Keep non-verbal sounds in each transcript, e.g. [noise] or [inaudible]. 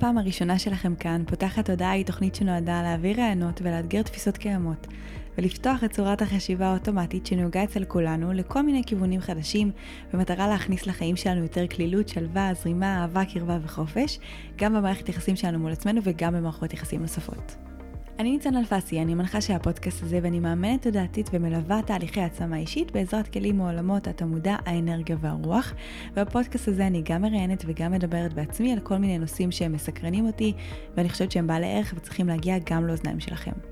הפעם הראשונה שלכם כאן, פותחת תודעה היא תוכנית שנועדה להעביר רעיונות ולאתגר תפיסות קיימות, ולפתוח את צורת החשיבה האוטומטית שנהוגה אצל כולנו לכל מיני כיוונים חדשים, במטרה להכניס לחיים שלנו יותר כלילות, שלווה, זרימה, אהבה, קרבה וחופש, גם במערכת יחסים שלנו מול עצמנו וגם במערכות יחסים נוספות. אני ניצן אלפסי, אני מנחה של הפודקאסט הזה ואני מאמנת תודעתית ומלווה תהליכי העצמה אישית בעזרת כלים מעולמות התמודה, האנרגיה והרוח. ובפודקאסט הזה אני גם מראיינת וגם מדברת בעצמי על כל מיני נושאים שהם מסקרנים אותי ואני חושבת שהם בעלי ערך וצריכים להגיע גם לאוזניים שלכם.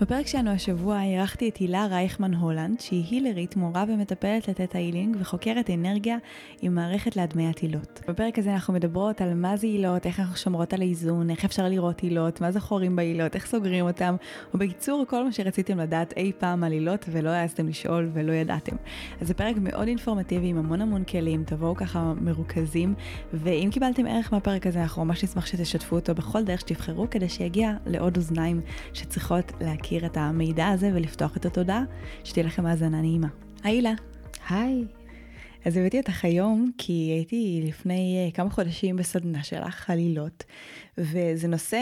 בפרק שלנו השבוע אירחתי את הילה רייכמן הולנד, שהיא הילרית, מורה ומטפלת לתת היילינג וחוקרת אנרגיה עם מערכת להדמיית הילות. בפרק הזה אנחנו מדברות על מה זה הילות, איך אנחנו שומרות על האיזון, איך אפשר לראות הילות, מה זה חורים בהילות, איך סוגרים אותם, ובקיצור כל מה שרציתם לדעת אי פעם על הילות ולא העזתם לשאול ולא ידעתם. אז זה פרק מאוד אינפורמטיבי עם המון המון כלים, תבואו ככה מרוכזים, ואם קיבלתם ערך מהפרק הזה אנחנו ממש נשמח שתשתפו אותו בכל דרך שתבחרו כדי שיגיע לעוד אוזניים שצריכות להכיר. להכיר את המידע הזה ולפתוח את התודעה, שתהיה לכם האזנה נעימה. היי הילה. היי. אז הבאתי אותך היום כי הייתי לפני כמה חודשים בסדנה שלך, עלילות, וזה נושא,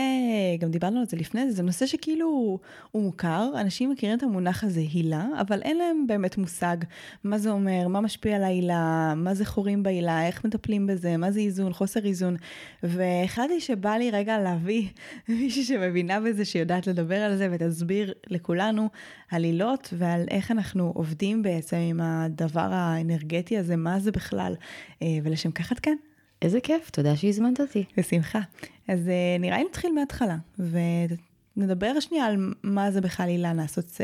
גם דיברנו על זה לפני זה, נושא שכאילו הוא מוכר, אנשים מכירים את המונח הזה הילה, אבל אין להם באמת מושג מה זה אומר, מה משפיע על ההילה, מה זה חורים בהילה, איך מטפלים בזה, מה זה איזון, חוסר איזון, והחלטתי שבא לי רגע להביא [laughs] מישהי שמבינה בזה, שיודעת לדבר על זה ותסביר לכולנו על הילות ועל איך אנחנו עובדים בעצם עם הדבר האנרגטי הזה, מה זה בכלל, ולשם כך את כאן. איזה כיף, תודה שהזמנת אותי. בשמחה. אז uh, נראה לי נתחיל מההתחלה, ונדבר שנייה על מה זה בכלל הילה,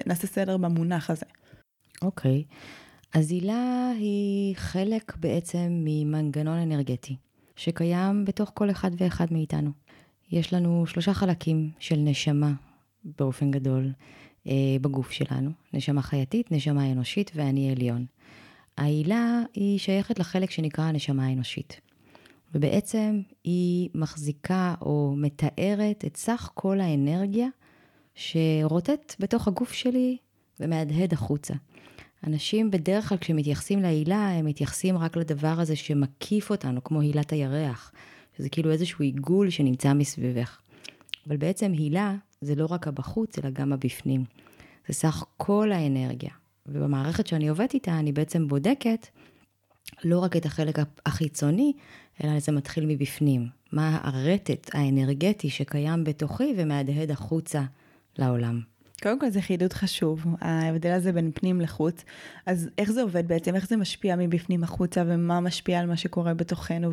נעשה סדר במונח הזה. אוקיי, okay. אז הילה היא חלק בעצם ממנגנון אנרגטי, שקיים בתוך כל אחד ואחד מאיתנו. יש לנו שלושה חלקים של נשמה באופן גדול אה, בגוף שלנו, נשמה חייתית, נשמה אנושית ואני עליון. ההילה היא שייכת לחלק שנקרא הנשמה האנושית. ובעצם היא מחזיקה או מתארת את סך כל האנרגיה שרוטט בתוך הגוף שלי ומהדהד החוצה. אנשים בדרך כלל כשמתייחסים להילה, הם מתייחסים רק לדבר הזה שמקיף אותנו, כמו הילת הירח, שזה כאילו איזשהו עיגול שנמצא מסביבך. אבל בעצם הילה זה לא רק הבחוץ, אלא גם הבפנים. זה סך כל האנרגיה. ובמערכת שאני עובדת איתה, אני בעצם בודקת לא רק את החלק החיצוני, אלא זה מתחיל מבפנים. מה הרטט האנרגטי שקיים בתוכי ומהדהד החוצה לעולם. קודם כל זה חידוד חשוב, ההבדל הזה בין פנים לחוץ. אז איך זה עובד בעצם? איך זה משפיע מבפנים החוצה ומה משפיע על מה שקורה בתוכנו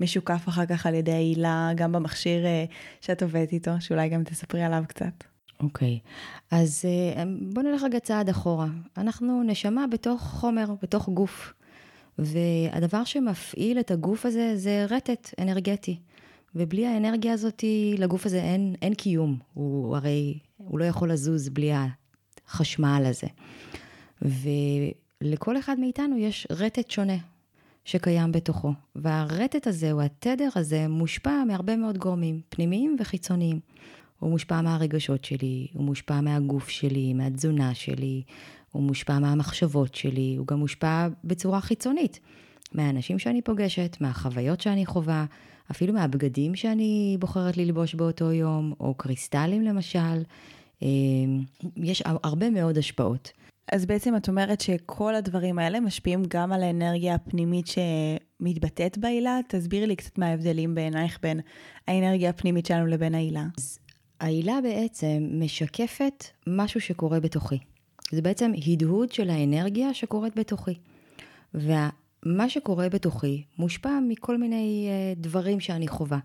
ומשוקף אחר כך על ידי העילה, גם במכשיר אה, שאת עובדת איתו, שאולי גם תספרי עליו קצת. אוקיי, okay. אז אה, בוא נלך רגע צעד אחורה. אנחנו נשמה בתוך חומר, בתוך גוף. והדבר שמפעיל את הגוף הזה זה רטט אנרגטי. ובלי האנרגיה הזאת, לגוף הזה אין, אין קיום. הוא הרי, הוא לא יכול לזוז בלי החשמל הזה. ולכל אחד מאיתנו יש רטט שונה שקיים בתוכו. והרטט הזה, או התדר הזה, מושפע מהרבה מאוד גורמים, פנימיים וחיצוניים. הוא מושפע מהרגשות שלי, הוא מושפע מהגוף שלי, מהתזונה שלי, הוא מושפע מהמחשבות שלי, הוא גם מושפע בצורה חיצונית. מהאנשים שאני פוגשת, מהחוויות שאני חווה, אפילו מהבגדים שאני בוחרת ללבוש באותו יום, או קריסטלים למשל. אמ, יש הרבה מאוד השפעות. אז בעצם את אומרת שכל הדברים האלה משפיעים גם על האנרגיה הפנימית שמתבטאת בעילה? תסבירי לי קצת מה ההבדלים בעינייך בין האנרגיה הפנימית שלנו לבין העילה. אז העילה בעצם משקפת משהו שקורה בתוכי. זה בעצם הדהוד של האנרגיה שקורית בתוכי. ומה שקורה בתוכי מושפע מכל מיני אה, דברים שאני חווה.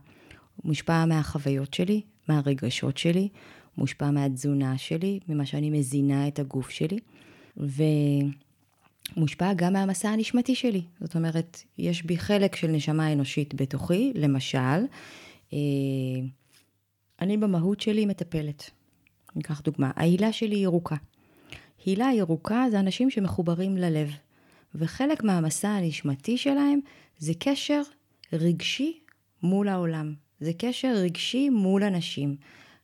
מושפע מהחוויות שלי, מהרגשות שלי, מושפע מהתזונה שלי, ממה שאני מזינה את הגוף שלי, ומושפע גם מהמסע הנשמתי שלי. זאת אומרת, יש בי חלק של נשמה אנושית בתוכי, למשל, אה, אני במהות שלי מטפלת. ניקח דוגמה, ההילה שלי ירוקה. הילה ירוקה זה אנשים שמחוברים ללב, וחלק מהמסע הנשמתי שלהם זה קשר רגשי מול העולם. זה קשר רגשי מול אנשים.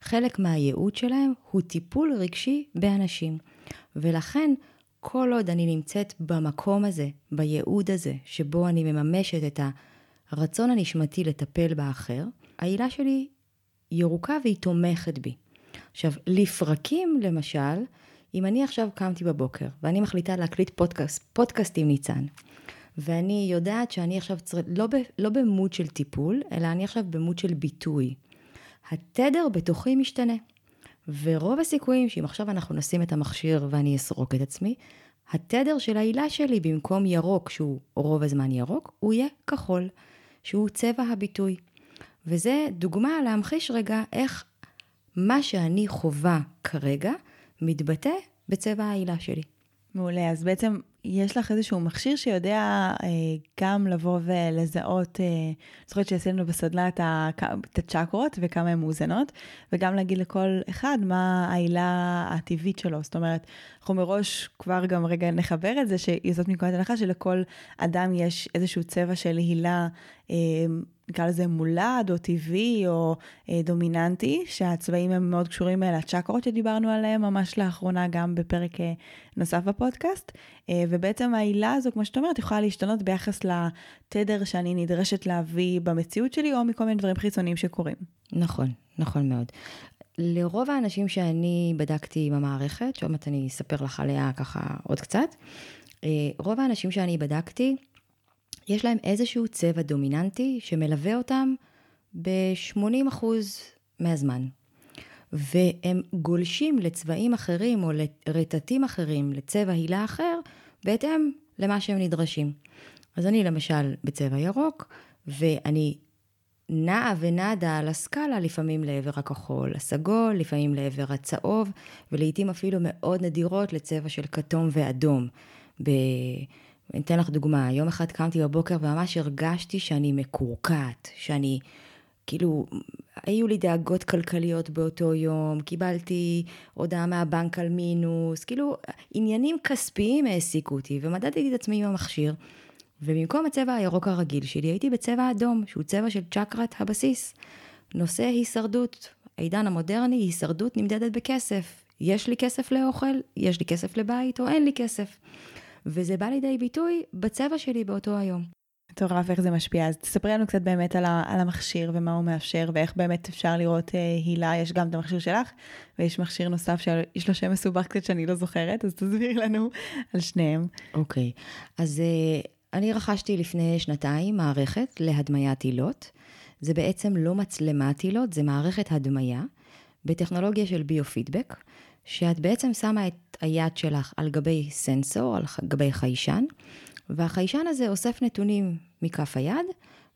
חלק מהייעוד שלהם הוא טיפול רגשי באנשים. ולכן, כל עוד אני נמצאת במקום הזה, בייעוד הזה, שבו אני מממשת את הרצון הנשמתי לטפל באחר, העילה שלי ירוקה והיא תומכת בי. עכשיו, לפרקים, למשל, אם אני עכשיו קמתי בבוקר ואני מחליטה להקליט פודקאסט, פודקאסט עם ניצן, ואני יודעת שאני עכשיו צר... לא. לא במוד של טיפול, אלא אני עכשיו במוד של ביטוי. התדר בתוכי משתנה. ורוב הסיכויים שאם עכשיו אנחנו נשים את המכשיר ואני אסרוק את עצמי, התדר של העילה שלי במקום ירוק, שהוא רוב הזמן ירוק, הוא יהיה כחול, שהוא צבע הביטוי. וזה דוגמה להמחיש רגע איך מה שאני חווה כרגע מתבטא בצבע העילה שלי. מעולה, אז בעצם יש לך איזשהו מכשיר שיודע אה, גם לבוא ולזהות, אה, זוכרת שעשינו בסדנה את, את הצ'קרות וכמה הן מאוזנות, וגם להגיד לכל אחד מה העילה הטבעית שלו. זאת אומרת, אנחנו מראש כבר גם רגע נחבר את זה, שזאת מנקודת הנחה שלכל אדם יש איזשהו צבע של הילה. אה, נקרא לזה מולד או טבעי או אה, דומיננטי, שהצבעים הם מאוד קשורים לצ'קרות שדיברנו עליהם ממש לאחרונה גם בפרק אה, נוסף בפודקאסט. אה, ובעצם העילה הזו, כמו שאת אומרת, יכולה להשתנות ביחס לתדר שאני נדרשת להביא במציאות שלי או מכל מיני דברים חיצוניים שקורים. נכון, נכון מאוד. לרוב האנשים שאני בדקתי עם המערכת, שעוד מעט אני אספר לך עליה ככה עוד קצת, אה, רוב האנשים שאני בדקתי, יש להם איזשהו צבע דומיננטי שמלווה אותם ב-80% מהזמן. והם גולשים לצבעים אחרים או לרטטים אחרים, לצבע הילה אחר, בהתאם למה שהם נדרשים. אז אני למשל בצבע ירוק, ואני נעה ונדה על הסקאלה, לפעמים לעבר הכחול הסגול, לפעמים לעבר הצהוב, ולעיתים אפילו מאוד נדירות לצבע של כתום ואדום. ב... אני אתן לך דוגמה, יום אחד קמתי בבוקר וממש הרגשתי שאני מקורקעת, שאני, כאילו, היו לי דאגות כלכליות באותו יום, קיבלתי הודעה מהבנק על מינוס, כאילו, עניינים כספיים העסיקו אותי, ומדדתי את עצמי עם המכשיר, ובמקום הצבע הירוק הרגיל שלי, הייתי בצבע אדום, שהוא צבע של צ'קרת הבסיס. נושא הישרדות, העידן המודרני, הישרדות נמדדת בכסף. יש לי כסף לאוכל, יש לי כסף לבית, או אין לי כסף. וזה בא לידי ביטוי בצבע שלי באותו היום. מטורף איך זה משפיע. אז תספרי לנו קצת באמת על, ה, על המכשיר ומה הוא מאפשר ואיך באמת אפשר לראות אה, הילה, יש גם את המכשיר שלך ויש מכשיר נוסף שיש לו שם מסובך קצת שאני לא זוכרת, אז תסבירי לנו על שניהם. אוקיי, okay. אז אה, אני רכשתי לפני שנתיים מערכת להדמיית הילות. זה בעצם לא מצלמת הילות, זה מערכת הדמיה בטכנולוגיה של ביו-פידבק. שאת בעצם שמה את היד שלך על גבי סנסור, על גבי חיישן, והחיישן הזה אוסף נתונים מכף היד,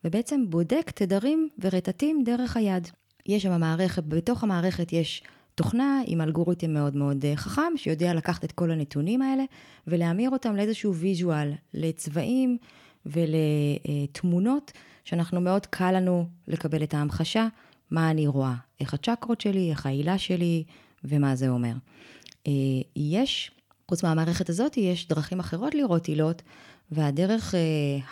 ובעצם בודק תדרים ורטטים דרך היד. יש שם מערכת, בתוך המערכת יש תוכנה עם אלגוריתם מאוד מאוד אה, חכם, שיודע לקחת את כל הנתונים האלה ולהמיר אותם לאיזשהו ויז'ואל, לצבעים ולתמונות, שאנחנו מאוד קל לנו לקבל את ההמחשה, מה אני רואה, איך הצ'קרות שלי, איך העילה שלי, ומה זה אומר. אה, יש, חוץ מהמערכת הזאת, יש דרכים אחרות לראות עילות, והדרך אה,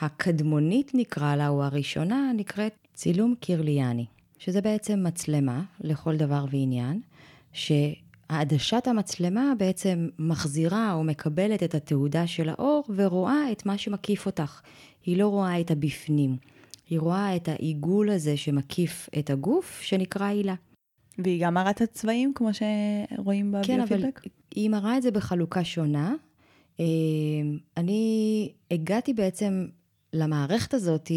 הקדמונית נקרא לה, או הראשונה, נקראת צילום קירליאני, שזה בעצם מצלמה לכל דבר ועניין, שהעדשת המצלמה בעצם מחזירה או מקבלת את התעודה של האור ורואה את מה שמקיף אותך. היא לא רואה את הבפנים, היא רואה את העיגול הזה שמקיף את הגוף, שנקרא עילה. והיא גם מראה את הצבעים, כמו שרואים בביופידבק? כן, אבל היא מראה את זה בחלוקה שונה. אה, אני הגעתי בעצם למערכת הזאת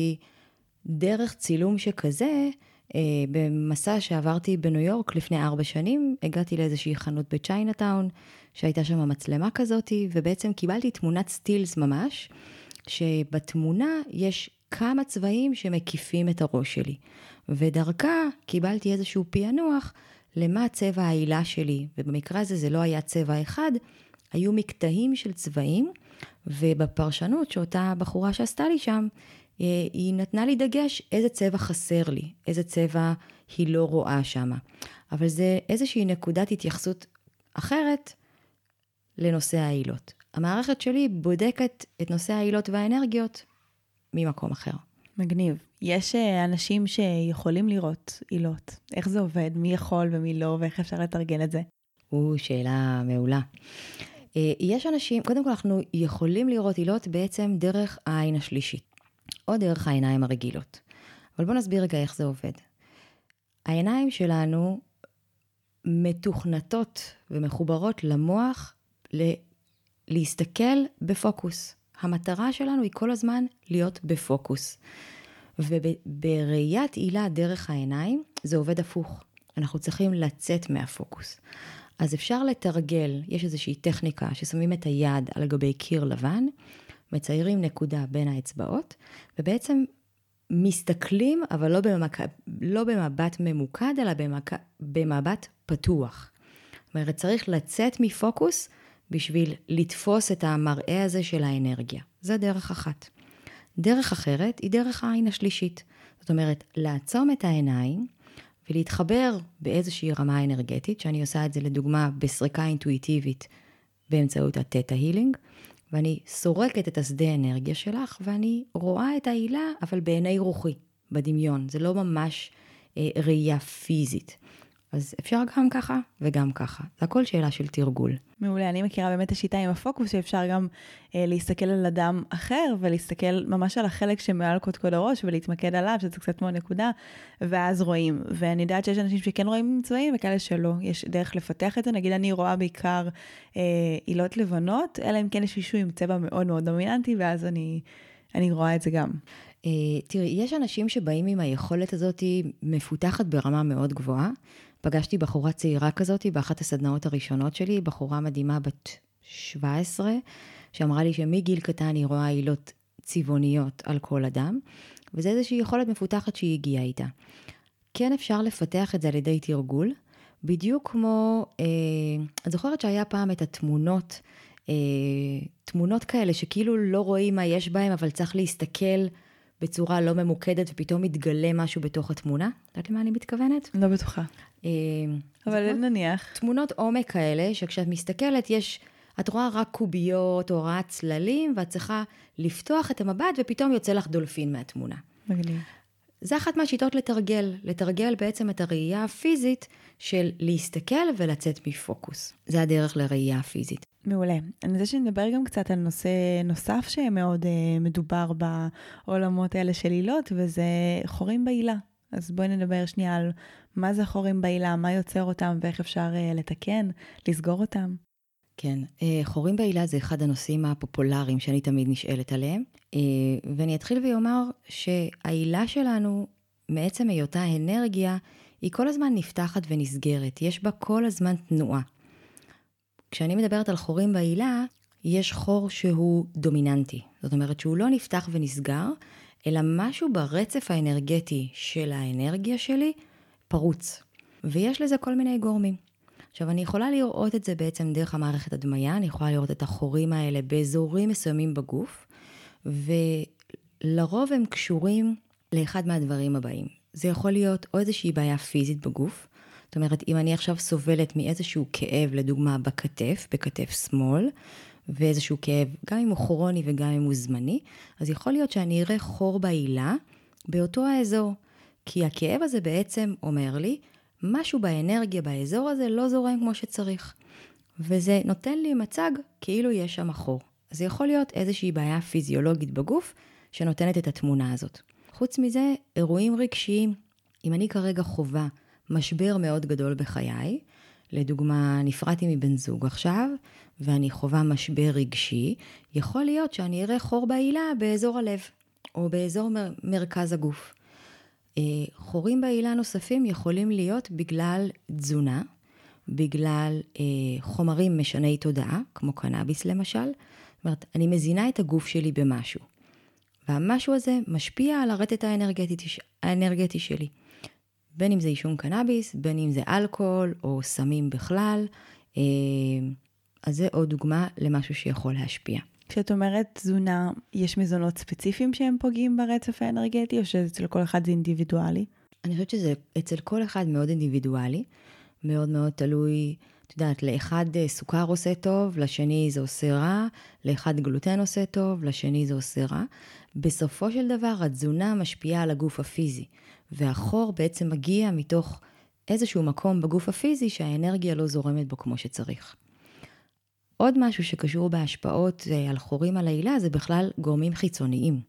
דרך צילום שכזה, אה, במסע שעברתי בניו יורק לפני ארבע שנים, הגעתי לאיזושהי חנות בצ'יינאטאון, שהייתה שם מצלמה כזאת, ובעצם קיבלתי תמונת סטילס ממש, שבתמונה יש כמה צבעים שמקיפים את הראש שלי. ודרכה קיבלתי איזשהו פענוח למה צבע העילה שלי, ובמקרה הזה זה לא היה צבע אחד, היו מקטעים של צבעים, ובפרשנות שאותה בחורה שעשתה לי שם, אה, היא נתנה לי דגש איזה צבע חסר לי, איזה צבע היא לא רואה שם. אבל זה איזושהי נקודת התייחסות אחרת לנושא העילות. המערכת שלי בודקת את נושא העילות והאנרגיות ממקום אחר. מגניב. יש אה, אנשים שיכולים לראות עילות. איך זה עובד? מי יכול ומי לא, ואיך אפשר לתרגל את זה? או, שאלה מעולה. אה, יש אנשים, קודם כל אנחנו יכולים לראות עילות בעצם דרך העין השלישית, או דרך העיניים הרגילות. אבל בואו נסביר רגע איך זה עובד. העיניים שלנו מתוכנתות ומחוברות למוח ל- להסתכל בפוקוס. המטרה שלנו היא כל הזמן להיות בפוקוס. ובראיית עילה דרך העיניים זה עובד הפוך. אנחנו צריכים לצאת מהפוקוס. אז אפשר לתרגל, יש איזושהי טכניקה ששמים את היד על גבי קיר לבן, מציירים נקודה בין האצבעות, ובעצם מסתכלים, אבל לא, במק... לא במבט ממוקד, אלא במק... במבט פתוח. זאת אומרת, צריך לצאת מפוקוס בשביל לתפוס את המראה הזה של האנרגיה. זה דרך אחת. דרך אחרת היא דרך העין השלישית. זאת אומרת, לעצום את העיניים ולהתחבר באיזושהי רמה אנרגטית, שאני עושה את זה לדוגמה בסריקה אינטואיטיבית באמצעות התטא הילינג, ואני סורקת את השדה אנרגיה שלך, ואני רואה את העילה, אבל בעיני רוחי, בדמיון. זה לא ממש אה, ראייה פיזית. אז אפשר גם ככה וגם ככה. זה הכל שאלה של תרגול. מעולה, אני מכירה באמת את השיטה עם הפוקוס, שאפשר גם אה, להסתכל על אדם אחר ולהסתכל ממש על החלק שמעל קודקוד הראש ולהתמקד עליו, שזה קצת כמו נקודה, ואז רואים. ואני יודעת שיש אנשים שכן רואים ממצאים וכאלה שלא. יש דרך לפתח את זה, נגיד אני רואה בעיקר אה, עילות לבנות, אלא אם כן יש מישהו עם צבע מאוד מאוד דומיננטי, ואז אני, אני רואה את זה גם. אה, תראי, יש אנשים שבאים עם היכולת הזאת מפותחת ברמה מאוד גבוהה. פגשתי בחורה צעירה כזאת באחת הסדנאות הראשונות שלי, בחורה מדהימה בת 17, שאמרה לי שמגיל קטן היא רואה עילות צבעוניות על כל אדם, וזה איזושהי יכולת מפותחת שהיא הגיעה איתה. כן אפשר לפתח את זה על ידי תרגול, בדיוק כמו, אה, את זוכרת שהיה פעם את התמונות, אה, תמונות כאלה שכאילו לא רואים מה יש בהם, אבל צריך להסתכל בצורה לא ממוקדת ופתאום מתגלה משהו בתוך התמונה. יודעת למה אני מתכוונת? לא בטוחה. אה, אבל נניח. תמונות עומק כאלה, שכשאת מסתכלת יש, את רואה רק קוביות או רואה צללים, ואת צריכה לפתוח את המבט ופתאום יוצא לך דולפין מהתמונה. מגניב. זה אחת מהשיטות לתרגל, לתרגל בעצם את הראייה הפיזית של להסתכל ולצאת מפוקוס. זה הדרך לראייה הפיזית. מעולה. אני רוצה שנדבר גם קצת על נושא נוסף שמאוד uh, מדובר בעולמות האלה של עילות, וזה חורים בעילה. אז בואי נדבר שנייה על מה זה חורים בעילה, מה יוצר אותם ואיך אפשר uh, לתקן, לסגור אותם. כן, uh, חורים בעילה זה אחד הנושאים הפופולריים שאני תמיד נשאלת עליהם, uh, ואני אתחיל ואומר שהעילה שלנו, מעצם היותה אנרגיה, היא כל הזמן נפתחת ונסגרת, יש בה כל הזמן תנועה. כשאני מדברת על חורים בעילה, יש חור שהוא דומיננטי. זאת אומרת שהוא לא נפתח ונסגר, אלא משהו ברצף האנרגטי של האנרגיה שלי פרוץ. ויש לזה כל מיני גורמים. עכשיו, אני יכולה לראות את זה בעצם דרך המערכת הדמיה, אני יכולה לראות את החורים האלה באזורים מסוימים בגוף, ולרוב הם קשורים לאחד מהדברים הבאים. זה יכול להיות או איזושהי בעיה פיזית בגוף, אומרת, אם אני עכשיו סובלת מאיזשהו כאב, לדוגמה בכתף, בכתף שמאל, ואיזשהו כאב, גם אם הוא כרוני וגם אם הוא זמני, אז יכול להיות שאני אראה חור בעילה באותו האזור. כי הכאב הזה בעצם אומר לי, משהו באנרגיה באזור הזה לא זורם כמו שצריך. וזה נותן לי מצג כאילו יש שם חור. זה יכול להיות איזושהי בעיה פיזיולוגית בגוף שנותנת את התמונה הזאת. חוץ מזה, אירועים רגשיים. אם אני כרגע חווה משבר מאוד גדול בחיי. לדוגמה, נפרדתי מבן זוג עכשיו, ואני חווה משבר רגשי, יכול להיות שאני אראה חור בעילה באזור הלב, או באזור מר, מרכז הגוף. אה, חורים בעילה נוספים יכולים להיות בגלל תזונה, בגלל אה, חומרים משני תודעה, כמו קנאביס למשל. זאת אומרת, אני מזינה את הגוף שלי במשהו. והמשהו הזה משפיע על הרטט האנרגטי, האנרגטי שלי. בין אם זה עישון קנאביס, בין אם זה אלכוהול או סמים בכלל. אה, אז זה עוד דוגמה למשהו שיכול להשפיע. כשאת אומרת תזונה, יש מזונות ספציפיים שהם פוגעים ברצף האנרגטי, או שאצל כל אחד זה אינדיבידואלי? אני חושבת שזה אצל כל אחד מאוד אינדיבידואלי, מאוד מאוד תלוי, את יודעת, לאחד אה, סוכר עושה טוב, לשני זה עושה רע, לאחד גלוטן עושה טוב, לשני זה עושה רע. בסופו של דבר, התזונה משפיעה על הגוף הפיזי, והחור בעצם מגיע מתוך איזשהו מקום בגוף הפיזי שהאנרגיה לא זורמת בו כמו שצריך. עוד משהו שקשור בהשפעות אה, על חורים על העילה זה בכלל גורמים חיצוניים.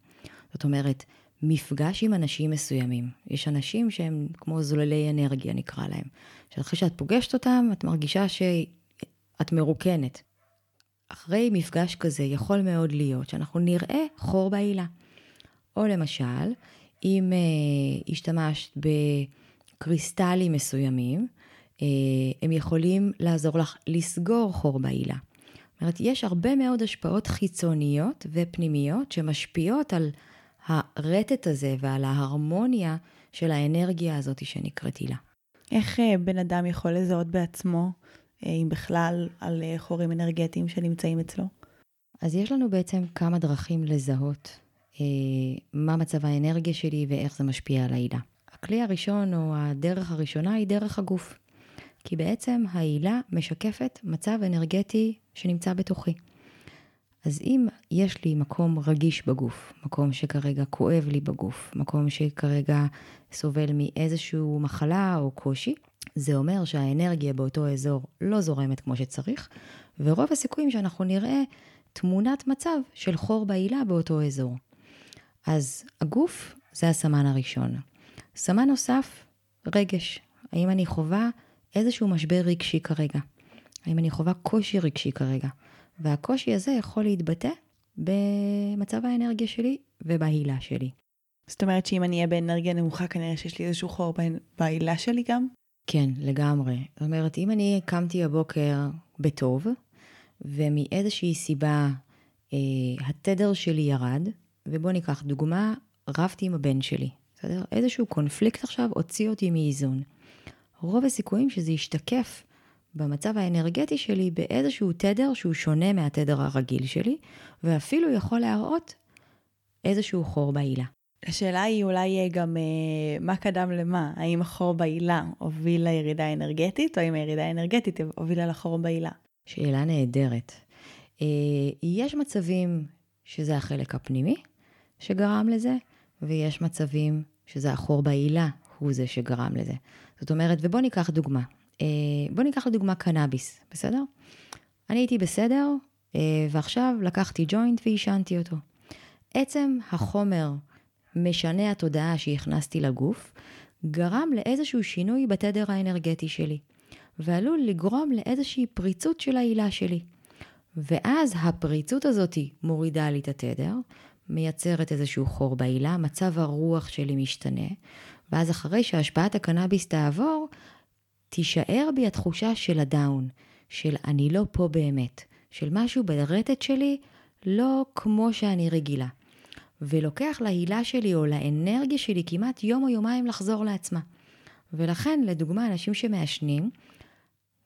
זאת אומרת, מפגש עם אנשים מסוימים. יש אנשים שהם כמו זוללי אנרגיה נקרא להם. שאחרי שאת פוגשת אותם, את מרגישה שאת מרוקנת. אחרי מפגש כזה יכול מאוד להיות שאנחנו נראה חור בעילה. או למשל, אם אה, השתמשת בקריסטלים מסוימים, אה, הם יכולים לעזור לך לסגור חור בעילה. זאת אומרת, יש הרבה מאוד השפעות חיצוניות ופנימיות שמשפיעות על הרטט הזה ועל ההרמוניה של האנרגיה הזאת שנקראת הילה. איך אה, בן אדם יכול לזהות בעצמו, אה, אם בכלל, על אה, חורים אנרגטיים שנמצאים אצלו? אז יש לנו בעצם כמה דרכים לזהות מה מצב האנרגיה שלי ואיך זה משפיע על העילה. הכלי הראשון או הדרך הראשונה היא דרך הגוף. כי בעצם העילה משקפת מצב אנרגטי שנמצא בתוכי. אז אם יש לי מקום רגיש בגוף, מקום שכרגע כואב לי בגוף, מקום שכרגע סובל מאיזשהו מחלה או קושי, זה אומר שהאנרגיה באותו אזור לא זורמת כמו שצריך, ורוב הסיכויים שאנחנו נראה תמונת מצב של חור בעילה באותו אזור. אז הגוף זה הסמן הראשון. סמן נוסף, רגש. האם אני חווה איזשהו משבר רגשי כרגע? האם אני חווה קושי רגשי כרגע? והקושי הזה יכול להתבטא במצב האנרגיה שלי ובהילה שלי. זאת אומרת שאם אני אהיה באנרגיה נמוכה, כנראה שיש לי איזשהו חור בהילה שלי גם? כן, לגמרי. זאת אומרת, אם אני קמתי הבוקר בטוב, ומאיזושהי סיבה אה, התדר שלי ירד, ובואו ניקח דוגמה, רבתי עם הבן שלי, בסדר? איזשהו קונפליקט עכשיו הוציא אותי מאיזון. רוב הסיכויים שזה ישתקף במצב האנרגטי שלי באיזשהו תדר שהוא שונה מהתדר הרגיל שלי, ואפילו יכול להראות איזשהו חור בעילה. השאלה היא אולי גם אה, מה קדם למה, האם החור בעילה הוביל לירידה האנרגטית, או אם הירידה האנרגטית הובילה לחור בעילה? שאלה נהדרת. אה, יש מצבים שזה החלק הפנימי שגרם לזה, ויש מצבים שזה החור בעילה הוא זה שגרם לזה. זאת אומרת, ובואו ניקח דוגמה. אה, בואו ניקח לדוגמה קנאביס, בסדר? אני הייתי בסדר, אה, ועכשיו לקחתי ג'וינט ועישנתי אותו. עצם החומר משנה התודעה שהכנסתי לגוף, גרם לאיזשהו שינוי בתדר האנרגטי שלי, ועלול לגרום לאיזושהי פריצות של העילה שלי. ואז הפריצות הזאת מורידה לי את התדר, מייצרת איזשהו חור בעילה, מצב הרוח שלי משתנה, ואז אחרי שהשפעת הקנאביס תעבור, תישאר בי התחושה של הדאון, של אני לא פה באמת, של משהו ברטט שלי לא כמו שאני רגילה. ולוקח להילה שלי או לאנרגיה שלי כמעט יום או יומיים לחזור לעצמה. ולכן, לדוגמה, אנשים שמעשנים,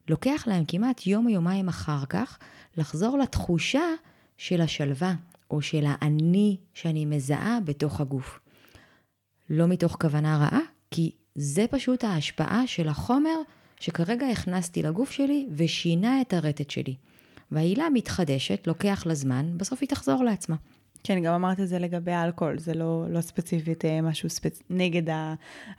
לוקח להם כמעט יום או יומיים אחר כך לחזור לתחושה של השלווה, או של האני שאני מזהה בתוך הגוף. לא מתוך כוונה רעה, כי זה פשוט ההשפעה של החומר שכרגע הכנסתי לגוף שלי ושינה את הרטט שלי. והעילה מתחדשת, לוקח לה זמן, בסוף היא תחזור לעצמה. כן, גם אמרת את זה לגבי האלכוהול, זה לא, לא ספציפית אה, משהו ספצ... נגד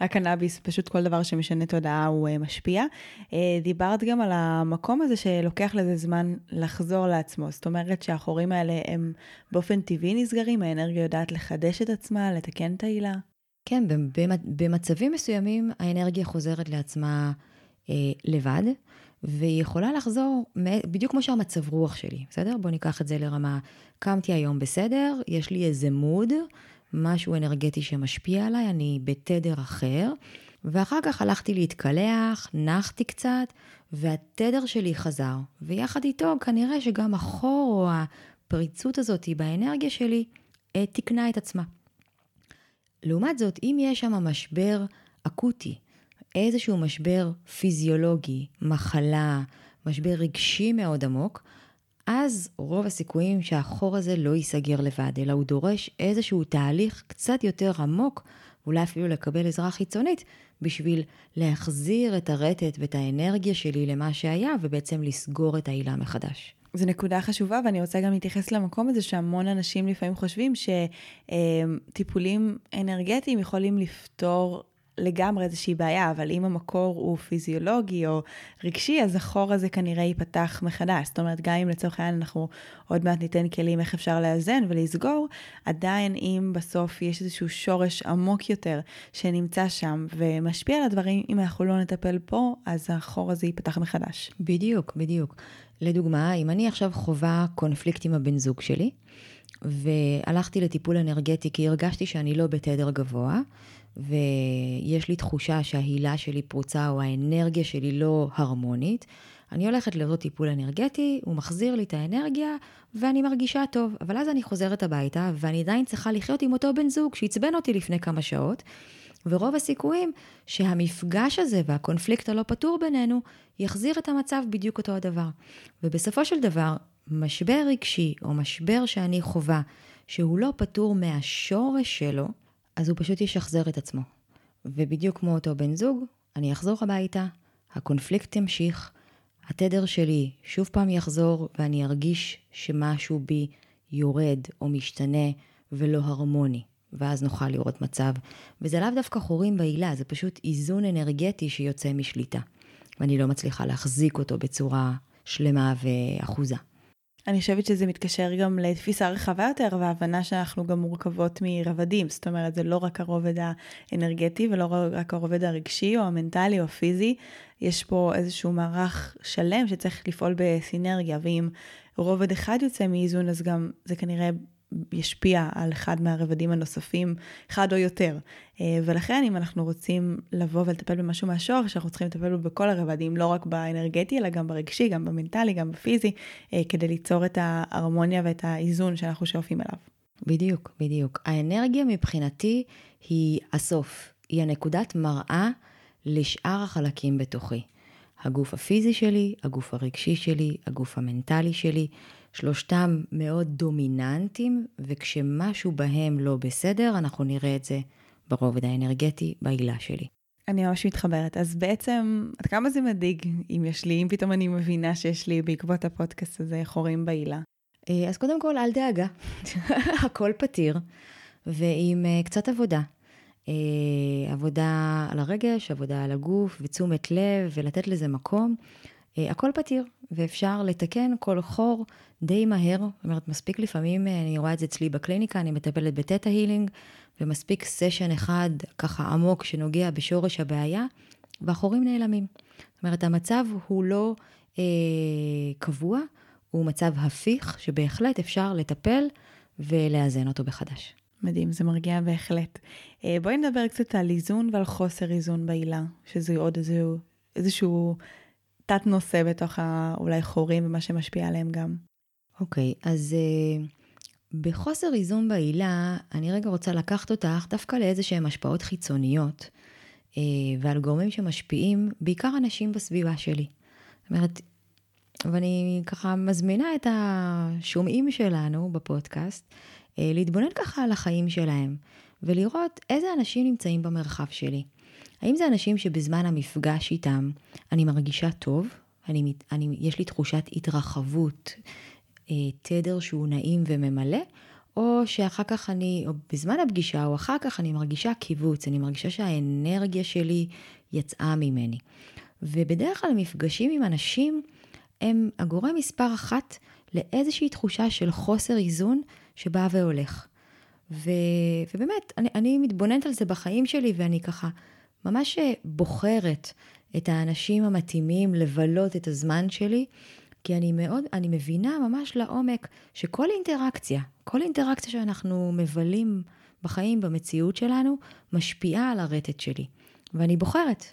הקנאביס, פשוט כל דבר שמשנה תודעה הוא אה, משפיע. אה, דיברת גם על המקום הזה שלוקח לזה זמן לחזור לעצמו, זאת אומרת שהחורים האלה הם באופן טבעי נסגרים, האנרגיה יודעת לחדש את עצמה, לתקן את העילה. כן, במצבים מסוימים האנרגיה חוזרת לעצמה אה, לבד, והיא יכולה לחזור בדיוק כמו שהמצב רוח שלי, בסדר? בואו ניקח את זה לרמה, קמתי היום בסדר, יש לי איזה מוד, משהו אנרגטי שמשפיע עליי, אני בתדר אחר, ואחר כך הלכתי להתקלח, נחתי קצת, והתדר שלי חזר, ויחד איתו כנראה שגם החור או הפריצות הזאת באנרגיה שלי אה, תיקנה את עצמה. לעומת זאת, אם יש שם משבר אקוטי, איזשהו משבר פיזיולוגי, מחלה, משבר רגשי מאוד עמוק, אז רוב הסיכויים שהחור הזה לא ייסגר לבד, אלא הוא דורש איזשהו תהליך קצת יותר עמוק ואולי אפילו לקבל עזרה חיצונית, בשביל להחזיר את הרטט ואת האנרגיה שלי למה שהיה, ובעצם לסגור את העילה מחדש. זו נקודה חשובה, ואני רוצה גם להתייחס למקום הזה שהמון אנשים לפעמים חושבים שטיפולים אנרגטיים יכולים לפתור לגמרי איזושהי בעיה, אבל אם המקור הוא פיזיולוגי או רגשי, אז החור הזה כנראה ייפתח מחדש. זאת אומרת, גם אם לצורך העניין אנחנו עוד מעט ניתן כלים איך אפשר לאזן ולסגור, עדיין אם בסוף יש איזשהו שורש עמוק יותר שנמצא שם ומשפיע על הדברים, אם אנחנו לא נטפל פה, אז החור הזה ייפתח מחדש. בדיוק, בדיוק. לדוגמה, אם אני עכשיו חווה קונפליקט עם הבן זוג שלי, והלכתי לטיפול אנרגטי כי הרגשתי שאני לא בתדר גבוה, ויש לי תחושה שההילה שלי פרוצה או האנרגיה שלי לא הרמונית, אני הולכת לאותו טיפול אנרגטי, הוא מחזיר לי את האנרגיה, ואני מרגישה טוב. אבל אז אני חוזרת הביתה, ואני עדיין צריכה לחיות עם אותו בן זוג שעצבן אותי לפני כמה שעות, ורוב הסיכויים שהמפגש הזה והקונפליקט הלא פתור בינינו, יחזיר את המצב בדיוק אותו הדבר. ובסופו של דבר, משבר רגשי או משבר שאני חווה, שהוא לא פתור מהשורש שלו, אז הוא פשוט ישחזר את עצמו. ובדיוק כמו אותו בן זוג, אני אחזור הביתה, הקונפליקט ימשיך, התדר שלי שוב פעם יחזור ואני ארגיש שמשהו בי יורד או משתנה ולא הרמוני, ואז נוכל לראות מצב. וזה לאו דווקא חורים בעילה, זה פשוט איזון אנרגטי שיוצא משליטה. ואני לא מצליחה להחזיק אותו בצורה שלמה ואחוזה. אני חושבת שזה מתקשר גם לתפיסה רחבה יותר והבנה שאנחנו גם מורכבות מרבדים. זאת אומרת, זה לא רק הרובד האנרגטי ולא רק הרובד הרגשי או המנטלי או הפיזי, יש פה איזשהו מערך שלם שצריך לפעול בסינרגיה, ואם רובד אחד יוצא מאיזון, אז גם זה כנראה ישפיע על אחד מהרבדים הנוספים, אחד או יותר. אה, ולכן אם אנחנו רוצים לבוא ולטפל במשהו מהשורש, אנחנו צריכים לטפל בו בכל הרבדים, לא רק באנרגטי, אלא גם ברגשי, גם במנטלי, גם בפיזי, אה, כדי ליצור את ההרמוניה ואת האיזון שאנחנו שואפים אליו. בדיוק, בדיוק. האנרגיה מבחינתי היא הסוף, היא הנקודת מראה לשאר החלקים בתוכי. הגוף הפיזי שלי, הגוף הרגשי שלי, הגוף המנטלי שלי. שלושתם מאוד דומיננטיים, וכשמשהו בהם לא בסדר, אנחנו נראה את זה ברובד האנרגטי, בעילה שלי. אני ממש מתחברת. אז בעצם, עד כמה זה מדאיג אם יש לי, אם פתאום אני מבינה שיש לי בעקבות הפודקאסט הזה חורים בעילה? אה, אז קודם כל, אל דאגה, [laughs] הכל פתיר, ועם uh, קצת עבודה. Uh, עבודה על הרגש, עבודה על הגוף, ותשומת לב, ולתת לזה מקום. הכל פתיר, ואפשר לתקן כל חור די מהר, זאת אומרת, מספיק לפעמים, אה, אני רואה את זה אצלי בקליניקה, אני מטפלת בטטה הילינג, ומספיק סשן אחד ככה עמוק שנוגע בשורש הבעיה, והחורים נעלמים. זאת אומרת, המצב הוא לא אה, קבוע, הוא מצב הפיך, שבהחלט אפשר לטפל ולאזן אותו בחדש. מדהים, זה מרגיע בהחלט. אה, בואי נדבר קצת על איזון ועל חוסר איזון בעילה, שזה עוד איזשהו, איזשהו תת נושא בתוך האולי חורים ומה שמשפיע עליהם גם. אוקיי, okay, אז uh, בחוסר איזון בעילה, אני רגע רוצה לקחת אותך דווקא לאיזה שהן השפעות חיצוניות, uh, ועל גורמים שמשפיעים, בעיקר אנשים בסביבה שלי. זאת אומרת, ואני ככה מזמינה את השומעים שלנו בפודקאסט, uh, להתבונן ככה על החיים שלהם, ולראות איזה אנשים נמצאים במרחב שלי. האם זה אנשים שבזמן המפגש איתם אני מרגישה טוב, אני, אני, יש לי תחושת התרחבות, תדר שהוא נעים וממלא, או שאחר כך אני, או בזמן הפגישה, או אחר כך אני מרגישה קיבוץ, אני מרגישה שהאנרגיה שלי יצאה ממני. ובדרך כלל מפגשים עם אנשים הם הגורם מספר אחת לאיזושהי תחושה של חוסר איזון שבא והולך. ו, ובאמת, אני, אני מתבוננת על זה בחיים שלי ואני ככה ממש בוחרת את האנשים המתאימים לבלות את הזמן שלי כי אני מאוד, אני מבינה ממש לעומק שכל אינטראקציה, כל אינטראקציה שאנחנו מבלים בחיים, במציאות שלנו, משפיעה על הרטט שלי. ואני בוחרת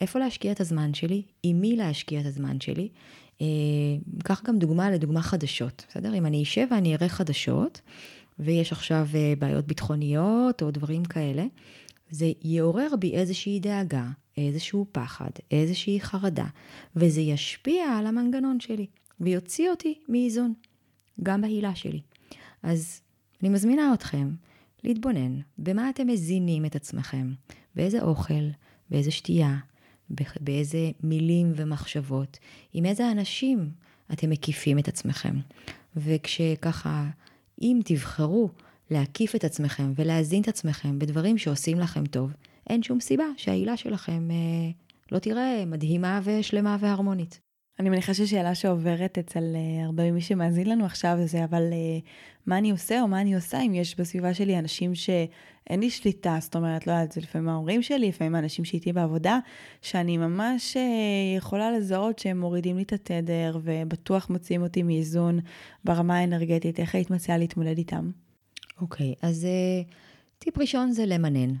איפה להשקיע את הזמן שלי, עם מי להשקיע את הזמן שלי. אה, קח גם דוגמה לדוגמה חדשות, בסדר? אם אני אשב ואני אראה חדשות, ויש עכשיו אה, בעיות ביטחוניות או דברים כאלה, זה יעורר בי איזושהי דאגה, איזשהו פחד, איזושהי חרדה, וזה ישפיע על המנגנון שלי, ויוציא אותי מאיזון, גם בהילה שלי. אז אני מזמינה אתכם להתבונן במה אתם מזינים את עצמכם, באיזה אוכל, באיזה שתייה, באיזה מילים ומחשבות, עם איזה אנשים אתם מקיפים את עצמכם. וכשככה, אם תבחרו להקיף את עצמכם ולהזין את עצמכם בדברים שעושים לכם טוב, אין שום סיבה שהעילה שלכם אה, לא תראה מדהימה ושלמה והרמונית. אני מניחה ששאלה שעוברת אצל uh, הרבה ממי שמאזין לנו עכשיו זה, אבל uh, מה אני עושה או מה אני עושה אם יש בסביבה שלי אנשים שאין לי שליטה, זאת אומרת, לא יודעת, זה לפעמים ההורים שלי, לפעמים האנשים שאיתי בעבודה, שאני ממש uh, יכולה לזהות שהם מורידים לי את התדר ובטוח מוציאים אותי מאיזון ברמה האנרגטית, איך היית מציעה להתמודד איתם? אוקיי, okay, אז uh, טיפ ראשון זה למנן.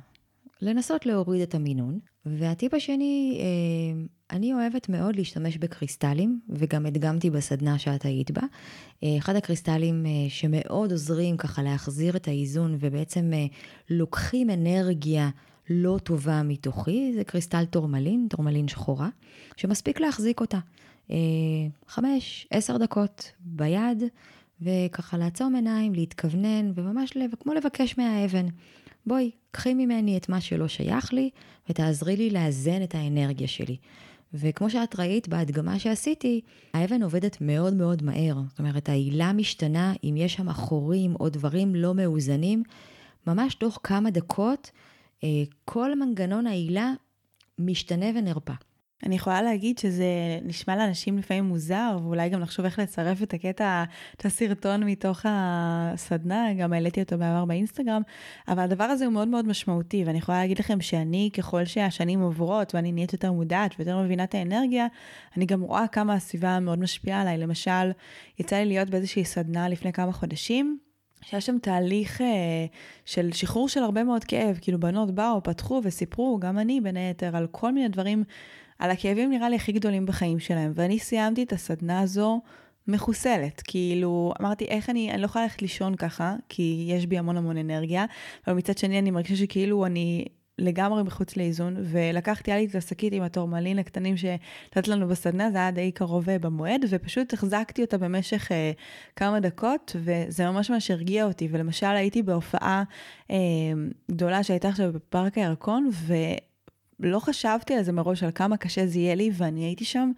לנסות להוריד את המינון. והטיפ השני, אה, אני אוהבת מאוד להשתמש בקריסטלים, וגם הדגמתי בסדנה שאת היית בה. אה, אחד הקריסטלים אה, שמאוד עוזרים ככה להחזיר את האיזון, ובעצם לוקחים אנרגיה לא טובה מתוכי, זה קריסטל טורמלין, טורמלין שחורה, שמספיק להחזיק אותה. חמש, עשר דקות ביד, וככה לעצום עיניים, להתכוונן, וממש כמו לבקש מהאבן. בואי, קחי ממני את מה שלא שייך לי, ותעזרי לי לאזן את האנרגיה שלי. וכמו שאת ראית בהדגמה שעשיתי, האבן עובדת מאוד מאוד מהר. זאת אומרת, העילה משתנה, אם יש שם חורים או דברים לא מאוזנים, ממש תוך כמה דקות, אה, כל מנגנון העילה משתנה ונרפא. אני יכולה להגיד שזה נשמע לאנשים לפעמים מוזר, ואולי גם לחשוב איך לצרף את הקטע, את הסרטון מתוך הסדנה, גם העליתי אותו בעבר באינסטגרם, אבל הדבר הזה הוא מאוד מאוד משמעותי, ואני יכולה להגיד לכם שאני, ככל שהשנים עוברות ואני נהיית יותר מודעת ויותר מבינה את האנרגיה, אני גם רואה כמה הסביבה מאוד משפיעה עליי. למשל, יצא לי להיות באיזושהי סדנה לפני כמה חודשים, שהיה שם תהליך אה, של שחרור של הרבה מאוד כאב, כאילו בנות באו, פתחו וסיפרו, גם אני בין היתר, על כל מיני דברים על הכאבים נראה לי הכי גדולים בחיים שלהם, ואני סיימתי את הסדנה הזו מחוסלת, כאילו, אמרתי, איך אני, אני לא יכולה ללכת לישון ככה, כי יש בי המון המון אנרגיה, אבל מצד שני אני מרגישה שכאילו אני לגמרי מחוץ לאיזון, ולקחתי, היה לי את השקית עם התורמלין הקטנים שנתת לנו בסדנה, זה היה די קרוב אה, במועד, ופשוט החזקתי אותה במשך אה, כמה דקות, וזה ממש ממש הרגיע אותי. ולמשל, הייתי בהופעה אה, גדולה שהייתה עכשיו בפארק הירקון, ו... לא חשבתי על זה מראש, על כמה קשה זה יהיה לי, ואני הייתי שם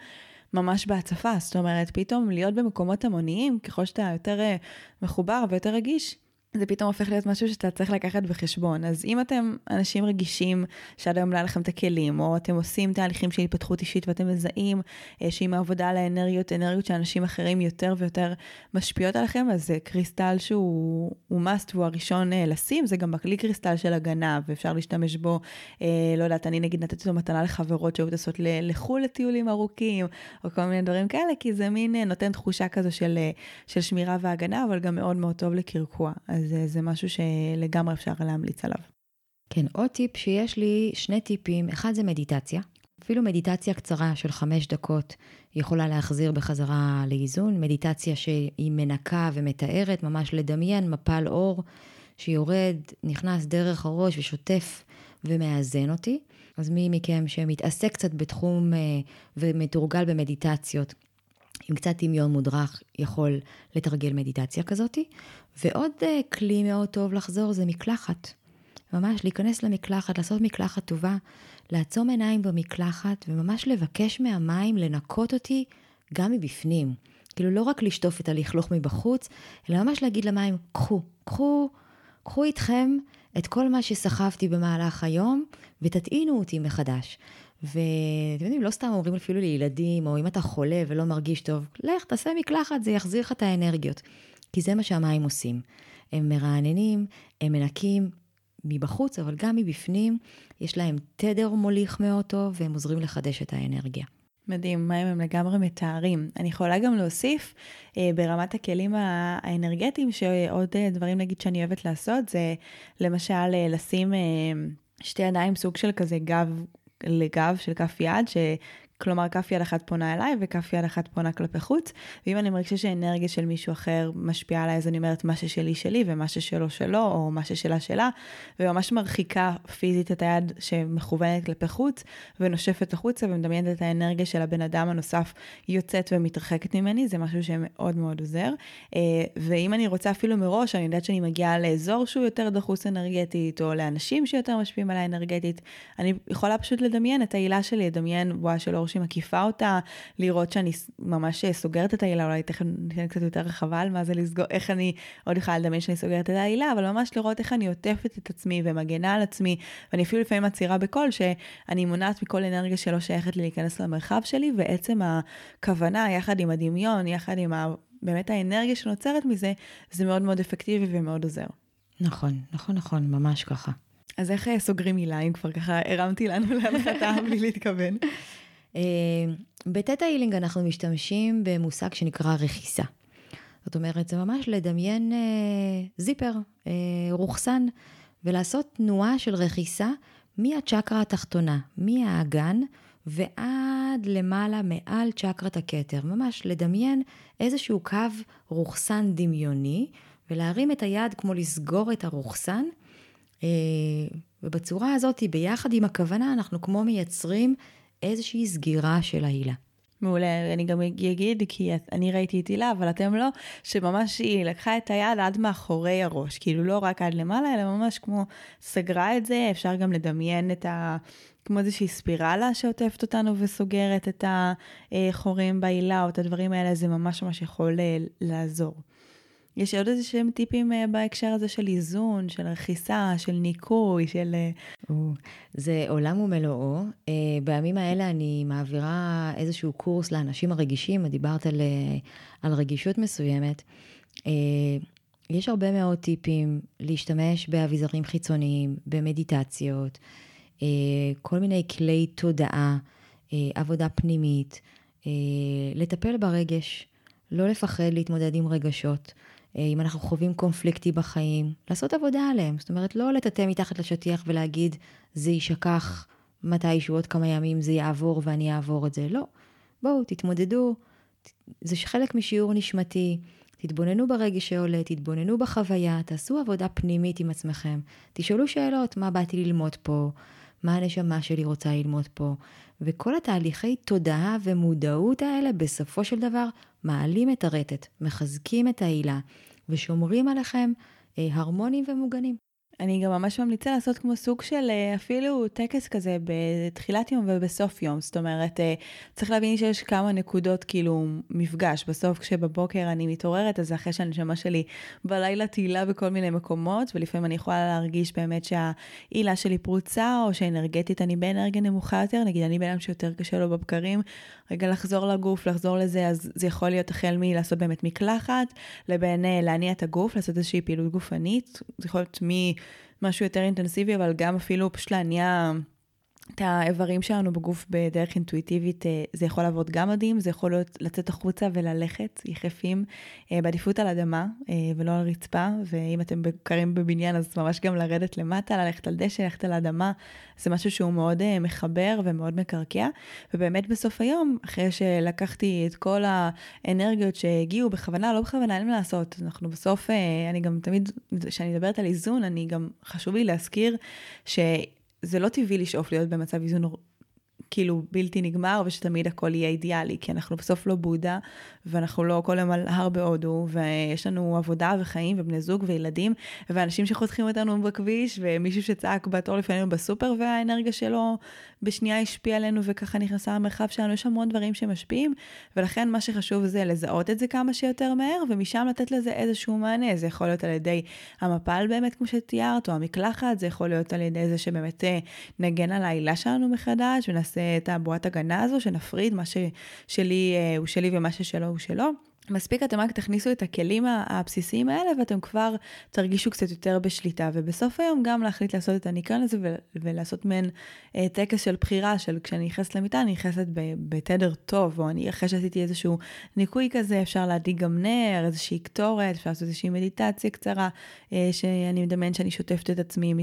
ממש בהצפה. זאת אומרת, פתאום להיות במקומות המוניים, ככל שאתה יותר אה, מחובר ויותר רגיש, זה פתאום הופך להיות משהו שאתה צריך לקחת בחשבון. אז אם אתם אנשים רגישים שעד היום לא היה לכם את הכלים, או אתם עושים תהליכים של התפתחות אישית ואתם מזהים אה, שעם העבודה על האנרגיות, אנרגיות שאנשים אחרים יותר ויותר משפיעות עליכם, אז זה קריסטל שהוא must והוא הראשון אה, לשים, זה גם בכלי קריסטל של הגנה, ואפשר להשתמש בו, אה, לא יודעת, אני נגיד נתתי לו מתנה לחברות שהיו טסות לחו"ל לטיולים ארוכים, או כל מיני דברים כאלה, כי זה מין נותן תחושה כזו של, של שמירה והגנה, אבל גם מאוד מאוד טוב לקרקוע. אז אה, זה משהו שלגמרי אפשר להמליץ עליו. כן, עוד טיפ שיש לי, שני טיפים. אחד זה מדיטציה. אפילו מדיטציה קצרה של חמש דקות יכולה להחזיר בחזרה לאיזון. מדיטציה שהיא מנקה ומתארת, ממש לדמיין מפל אור שיורד, נכנס דרך הראש ושוטף ומאזן אותי. אז מי מכם שמתעסק קצת בתחום אה, ומתורגל במדיטציות, עם קצת דמיון מודרך, יכול לתרגל מדיטציה כזאתי. ועוד אה, כלי מאוד טוב לחזור זה מקלחת. ממש להיכנס למקלחת, לעשות מקלחת טובה, לעצום עיניים במקלחת וממש לבקש מהמים לנקות אותי גם מבפנים. כאילו לא רק לשטוף את הלכלוך מבחוץ, אלא ממש להגיד למים, קחו, קחו, קחו איתכם את כל מה שסחבתי במהלך היום ותטעינו אותי מחדש. ואתם יודעים, לא סתם אומרים אפילו לילדים, או אם אתה חולה ולא מרגיש טוב, לך, תעשה מקלחת, זה יחזיר לך את האנרגיות. כי זה מה שהמים עושים. הם מרעננים, הם מנקים מבחוץ, אבל גם מבפנים. יש להם תדר מוליך מאוד טוב, והם עוזרים לחדש את האנרגיה. מדהים, מים הם לגמרי מתארים. אני יכולה גם להוסיף אה, ברמת הכלים האנרגטיים, שעוד אה, דברים נגיד שאני אוהבת לעשות, זה למשל אה, לשים אה, שתי ידיים סוג של כזה גב לגב של כף יד, כלומר, כף יד אחת פונה אליי וכף יד אחת פונה כלפי חוץ, ואם אני מרגישה שאנרגיה של מישהו אחר משפיעה עליי, אז אני אומרת מה ששלי שלי ומה ששלו שלו, או מה ששלה שלה, וממש מרחיקה פיזית את היד שמכוונת כלפי חוץ, ונושפת החוצה ומדמיינת את האנרגיה של הבן אדם הנוסף יוצאת ומתרחקת ממני, זה משהו שמאוד מאוד עוזר. אה, ואם אני רוצה אפילו מראש, אני יודעת שאני מגיעה לאזור שהוא יותר דחוס אנרגטית, או לאנשים שיותר משפיעים עליי אנרגטית, אני יכולה פשוט לדמיין את העילה שלי, לדמיין בועה של אור שמקיפה אותה, לראות שאני ממש סוגרת את העילה, אולי תכף ניתן קצת יותר רחבה על מה זה לסגור, איך אני עוד יכולה לדמיין שאני סוגרת את העילה, אבל ממש לראות איך אני עוטפת את עצמי ומגנה על עצמי, ואני אפילו לפעמים מצהירה בקול שאני מונעת מכל אנרגיה שלא שייכת לי להיכנס למרחב שלי, ועצם הכוונה, יחד עם הדמיון, יחד עם ה... באמת האנרגיה שנוצרת מזה, זה מאוד מאוד אפקטיבי ומאוד עוזר. נכון, נכון, נכון, ממש ככה. אז איך אה, סוגרים מילה, אם כבר ככה הרמתי לנו להנחתה בלי להתכוון? אה, בטטה הילינג אנחנו משתמשים במושג שנקרא רכיסה. זאת אומרת, זה ממש לדמיין אה, זיפר, אה, רוכסן, ולעשות תנועה של רכיסה מהצ'קרה התחתונה, מהאגן ועד למעלה מעל צ'קרת הכתר. ממש לדמיין איזשהו קו רוכסן דמיוני, ולהרים את היד כמו לסגור את הרוכסן. אה, ובצורה הזאת, ביחד עם הכוונה, אנחנו כמו מייצרים איזושהי סגירה של ההילה. מעולה, אני גם אגיד, כי אני ראיתי את הילה, אבל אתם לא, שממש היא לקחה את היד עד מאחורי הראש, כאילו לא רק עד למעלה, אלא ממש כמו סגרה את זה, אפשר גם לדמיין את ה... כמו איזושהי ספירלה שעוטפת אותנו וסוגרת את החורים בהילה או את הדברים האלה, זה ממש ממש יכול אה, לעזור. יש עוד איזה שהם טיפים uh, בהקשר הזה של איזון, של רכיסה, של ניקוי, של... Uh... זה עולם ומלואו. Uh, בימים האלה אני מעבירה איזשהו קורס לאנשים הרגישים, דיברת על, על רגישות מסוימת. יש הרבה מאוד טיפים להשתמש באביזרים חיצוניים, במדיטציות, כל מיני כלי תודעה, עבודה פנימית, לטפל ברגש, לא לפחד להתמודד עם רגשות. אה, אם אנחנו חווים קונפליקטי בחיים, לעשות עבודה עליהם. זאת אומרת, לא לטאטא מתחת לשטיח ולהגיד, זה יישכח מתישהו עוד כמה ימים, זה יעבור ואני אעבור את זה. לא. בואו, תתמודדו, זה חלק משיעור נשמתי. תתבוננו ברגש שעולה, תתבוננו בחוויה, תעשו עבודה פנימית עם עצמכם. תשאלו שאלות, מה באתי ללמוד פה, מה הנשמה שלי רוצה ללמוד פה. וכל התהליכי תודעה ומודעות האלה, בסופו של דבר, מעלים את הרטט, מחזקים את העילה, ושומרים עליכם אה, הרמונים ומוגנים. אני גם ממש ממליצה לעשות כמו סוג של אה, אפילו טקס כזה בתחילת יום ובסוף יום. זאת אומרת, אה, צריך להבין שיש כמה נקודות כאילו מפגש. בסוף כשבבוקר אני מתעוררת, אז אחרי שהנשמה שלי בלילה תהילה בכל מיני מקומות, ולפעמים אני יכולה להרגיש באמת שהעילה שלי פרוצה, או שאנרגטית אני באנרגיה נמוכה יותר, נגיד אני בן אדם שיותר קשה לו בבקרים, רגע לחזור לגוף, לחזור לזה, אז זה יכול להיות החל מלעשות באמת מקלחת, לבין אה, להניע את הגוף, לעשות איזושהי פעילות גופנית, זה יכול להיות ממשהו יותר אינטנסיבי, אבל גם אפילו פשוט להניע את האיברים שלנו בגוף בדרך אינטואיטיבית, אה, זה יכול לעבוד גם מדהים, זה יכול להיות לצאת החוצה וללכת יחפים, אה, בעדיפות על אדמה אה, ולא על רצפה, ואם אתם בקרים בבניין אז ממש גם לרדת למטה, ללכת על דשא, ללכת על אדמה, זה משהו שהוא מאוד מחבר ומאוד מקרקע, ובאמת בסוף היום, אחרי שלקחתי את כל האנרגיות שהגיעו בכוונה, לא בכוונה, אין מה לעשות, אנחנו בסוף, אני גם תמיד, כשאני מדברת על איזון, אני גם, חשוב לי להזכיר ש... זה לא טבעי לשאוף להיות במצב איזון כאילו בלתי נגמר ושתמיד הכל יהיה אידיאלי, כי אנחנו בסוף לא בודה ואנחנו לא כל היום על הר בהודו ויש לנו עבודה וחיים ובני זוג וילדים ואנשים שחותכים אותנו בכביש ומישהו שצעק בתור לפנינו בסופר והאנרגיה שלו בשנייה השפיעה עלינו וככה נכנסה למרחב שלנו, יש המון דברים שמשפיעים ולכן מה שחשוב זה לזהות את זה כמה שיותר מהר ומשם לתת לזה איזשהו מענה, זה יכול להיות על ידי המפל באמת כמו שתיארת או המקלחת, זה יכול להיות על ידי זה שבאמת אה, נגן על העילה שלנו מחדש ונעשה את הבועת הגנה הזו, שנפריד מה ששלי אה, הוא שלי ומה ששלו הוא שלו. מספיק אתם רק תכניסו את הכלים הבסיסיים האלה ואתם כבר תרגישו קצת יותר בשליטה, ובסוף היום גם להחליט לעשות את הניקיון הזה ולעשות מעין אה, טקס של בחירה של כשאני נכנסת למיטה, אני נכנסת בתדר טוב, או אני אחרי שעשיתי איזשהו ניקוי כזה, אפשר להדליק גם נר, איזושהי קטורת, אפשר לעשות איזושהי מדיטציה קצרה, אה, שאני מדמיין שאני שוטפת את עצמי,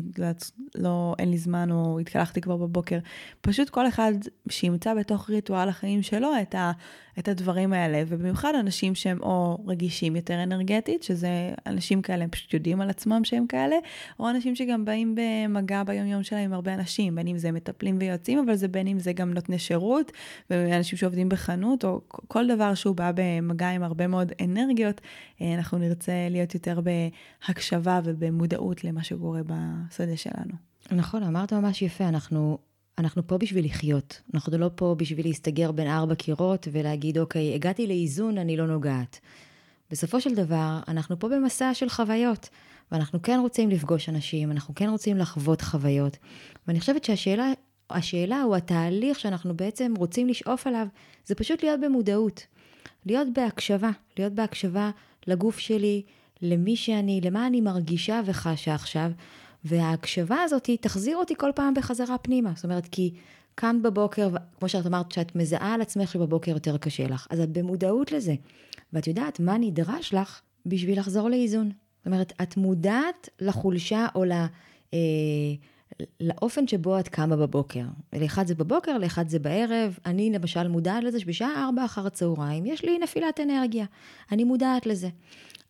לא, אין לי זמן או התקלחתי כבר בבוקר. פשוט כל אחד שימצא בתוך ריטואל החיים שלו את ה... את הדברים האלה, ובמיוחד אנשים שהם או רגישים יותר אנרגטית, שזה אנשים כאלה, הם פשוט יודעים על עצמם שהם כאלה, או אנשים שגם באים במגע ביומיום שלהם עם הרבה אנשים, בין אם זה מטפלים ויועצים, אבל זה בין אם זה גם נותני שירות, ואנשים שעובדים בחנות, או כל דבר שהוא בא במגע עם הרבה מאוד אנרגיות, אה, אנחנו נרצה להיות יותר בהקשבה ובמודעות למה שקורה בשדה שלנו. נכון, אמרת ממש יפה, אנחנו אנחנו פה בשביל לחיות. אנחנו לא פה בשביל להסתגר בין ארבע קירות ולהגיד, אוקיי, הגעתי לאיזון, אני לא נוגעת. בסופו של דבר, אנחנו פה במסע של חוויות, ואנחנו כן רוצים לפגוש אנשים, אנחנו כן רוצים לחוות חוויות. ואני חושבת שהשאלה השאלה או התהליך שאנחנו בעצם רוצים לשאוף עליו, זה פשוט להיות במודעות. להיות בהקשבה, להיות בהקשבה לגוף שלי, למי שאני, למה אני מרגישה וחשה עכשיו, וההקשבה הזאת תחזיר אותי כל פעם בחזרה פנימה. זאת אומרת, כי כאן בבוקר, כמו שאת אמרת, שאת מזהה על עצמך שבבוקר יותר קשה לך, אז את במודעות לזה. ואת יודעת מה נדרש לך בשביל לחזור לאיזון. זאת אומרת, את מודעת לחולשה או ל... אה, לאופן שבו את קמה בבוקר. לאחד זה בבוקר, לאחד זה בערב. אני למשל מודעת לזה שבשעה 4 אחר הצהריים יש לי נפילת אנרגיה. אני מודעת לזה.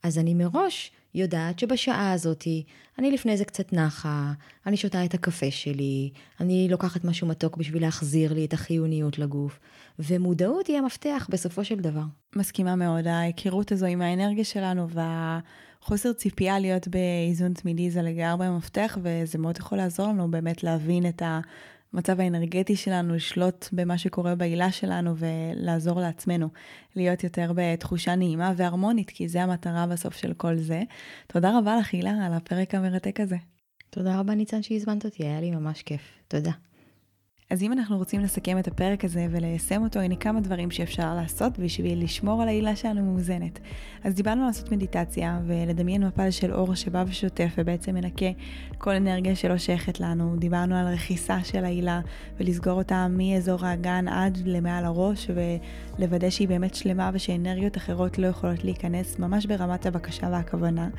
אז אני מראש יודעת שבשעה הזאתי, אני לפני זה קצת נחה, אני שותה את הקפה שלי, אני לוקחת משהו מתוק בשביל להחזיר לי את החיוניות לגוף, ומודעות היא המפתח בסופו של דבר. מסכימה מאוד, ההיכרות הזו עם האנרגיה שלנו והחוסר ציפייה להיות באיזון תמידי זה לגמרי המפתח, וזה מאוד יכול לעזור לנו באמת להבין את ה... המצב האנרגטי שלנו, לשלוט במה שקורה בעילה שלנו ולעזור לעצמנו להיות יותר בתחושה נעימה והרמונית, כי זה המטרה בסוף של כל זה. תודה רבה לך, הילה, על הפרק המרתק הזה. תודה רבה, ניצן, שהזמנת אותי, היה לי ממש כיף. תודה. אז אם אנחנו רוצים לסכם את הפרק הזה וליישם אותו, הנה כמה דברים שאפשר לעשות בשביל לשמור על העילה שלנו מאוזנת. אז דיברנו על לעשות מדיטציה ולדמיין מפל של אור שבא ושוטף ובעצם מנקה כל אנרגיה שלא שייכת לנו. דיברנו על רכיסה של העילה ולסגור אותה מאזור האגן עד למעל הראש ולוודא שהיא באמת שלמה ושאנרגיות אחרות לא יכולות להיכנס ממש ברמת הבקשה והכוונה.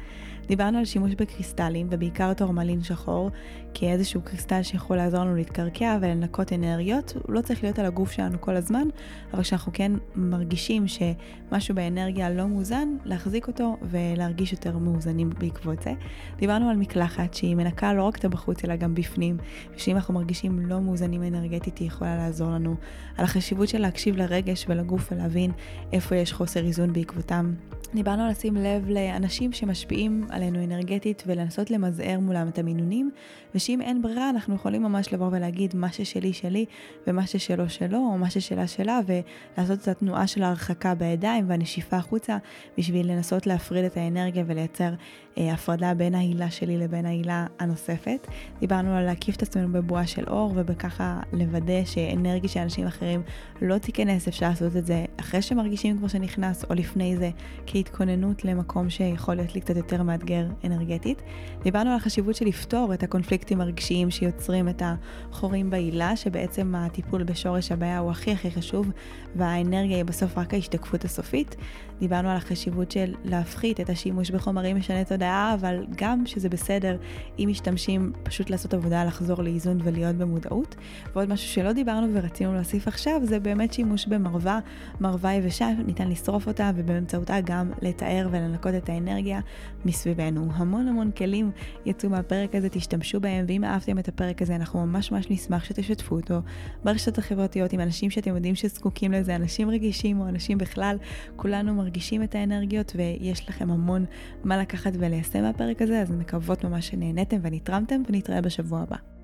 דיברנו על שימוש בקריסטלים, ובעיקר טורמלין שחור, כאיזשהו קריסטל שיכול לעזור לנו להתקרקע ולנקות אנרגיות. הוא לא צריך להיות על הגוף שלנו כל הזמן, אבל כשאנחנו כן מרגישים שמשהו באנרגיה לא מאוזן, להחזיק אותו ולהרגיש יותר מאוזנים בעקבות זה. דיברנו על מקלחת שהיא מנקה לא רק את הבחוץ אלא גם בפנים, ושאם אנחנו מרגישים לא מאוזנים אנרגטית היא יכולה לעזור לנו. על החשיבות של להקשיב לרגש ולגוף ולהבין איפה יש חוסר איזון בעקבותם. דיברנו על לשים לב לאנשים שמשפיעים עלינו אנרגטית ולנסות למזער מולם את המינונים, ושאם אין ברירה אנחנו יכולים ממש לבוא ולהגיד מה ששלי שלי ומה ששלו שלו, או מה ששלה שלה, ולעשות את התנועה של ההרחקה בידיים והנשיפה החוצה, בשביל לנסות להפריד את האנרגיה ולייצר אה, הפרדה בין ההילה שלי לבין ההילה הנוספת. דיברנו על להקיף את עצמנו בבועה של אור, ובככה לוודא שאנרגיה של אנשים אחרים לא תיכנס, אפשר לעשות את זה אחרי שמרגישים כבר שנכנס, או לפני זה, כהתכוננות למקום שיכול להיות לי קצת יותר מאתגר אנרגטית. דיברנו על החשיבות של לפתור את הקונפליקטים הרגשיים שיוצרים את החורים בהילה, שבעצם הטיפול בשורש הבעיה הוא הכי הכי חשוב, והאנרגיה היא בסוף רק ההשתקפות הסופית. דיברנו על החשיבות של להפחית את השימוש בחומרים משני תודעה, אבל גם שזה בסדר אם משתמשים פשוט לעשות עבודה לחזור לאיזון ולהיות במודעות. ועוד משהו שלא דיברנו ורצינו להוסיף עכשיו, זה באמת שימוש במרווה, מרווה יבשה, ניתן לשרוף אותה ובאמצעותה גם לתאר ולנקות את האנרגיה מסביבנו. המון המון כלים יצאו מהפרק הזה, תשתמשו בהם, ואם אהבתם את הפרק הזה, אנחנו ממש ממש נשמח שתשתפו אותו ברשתות החברתיות עם אנשים שאתם יודעים שזקוקים לזה, אנשים רגישים או אנשים בכלל, כולנו מרגישים את האנרגיות ויש לכם המון מה לקחת וליישם מהפרק הזה, אז מקוות ממש שנהניתם ונתרמתם ונתראה בשבוע הבא.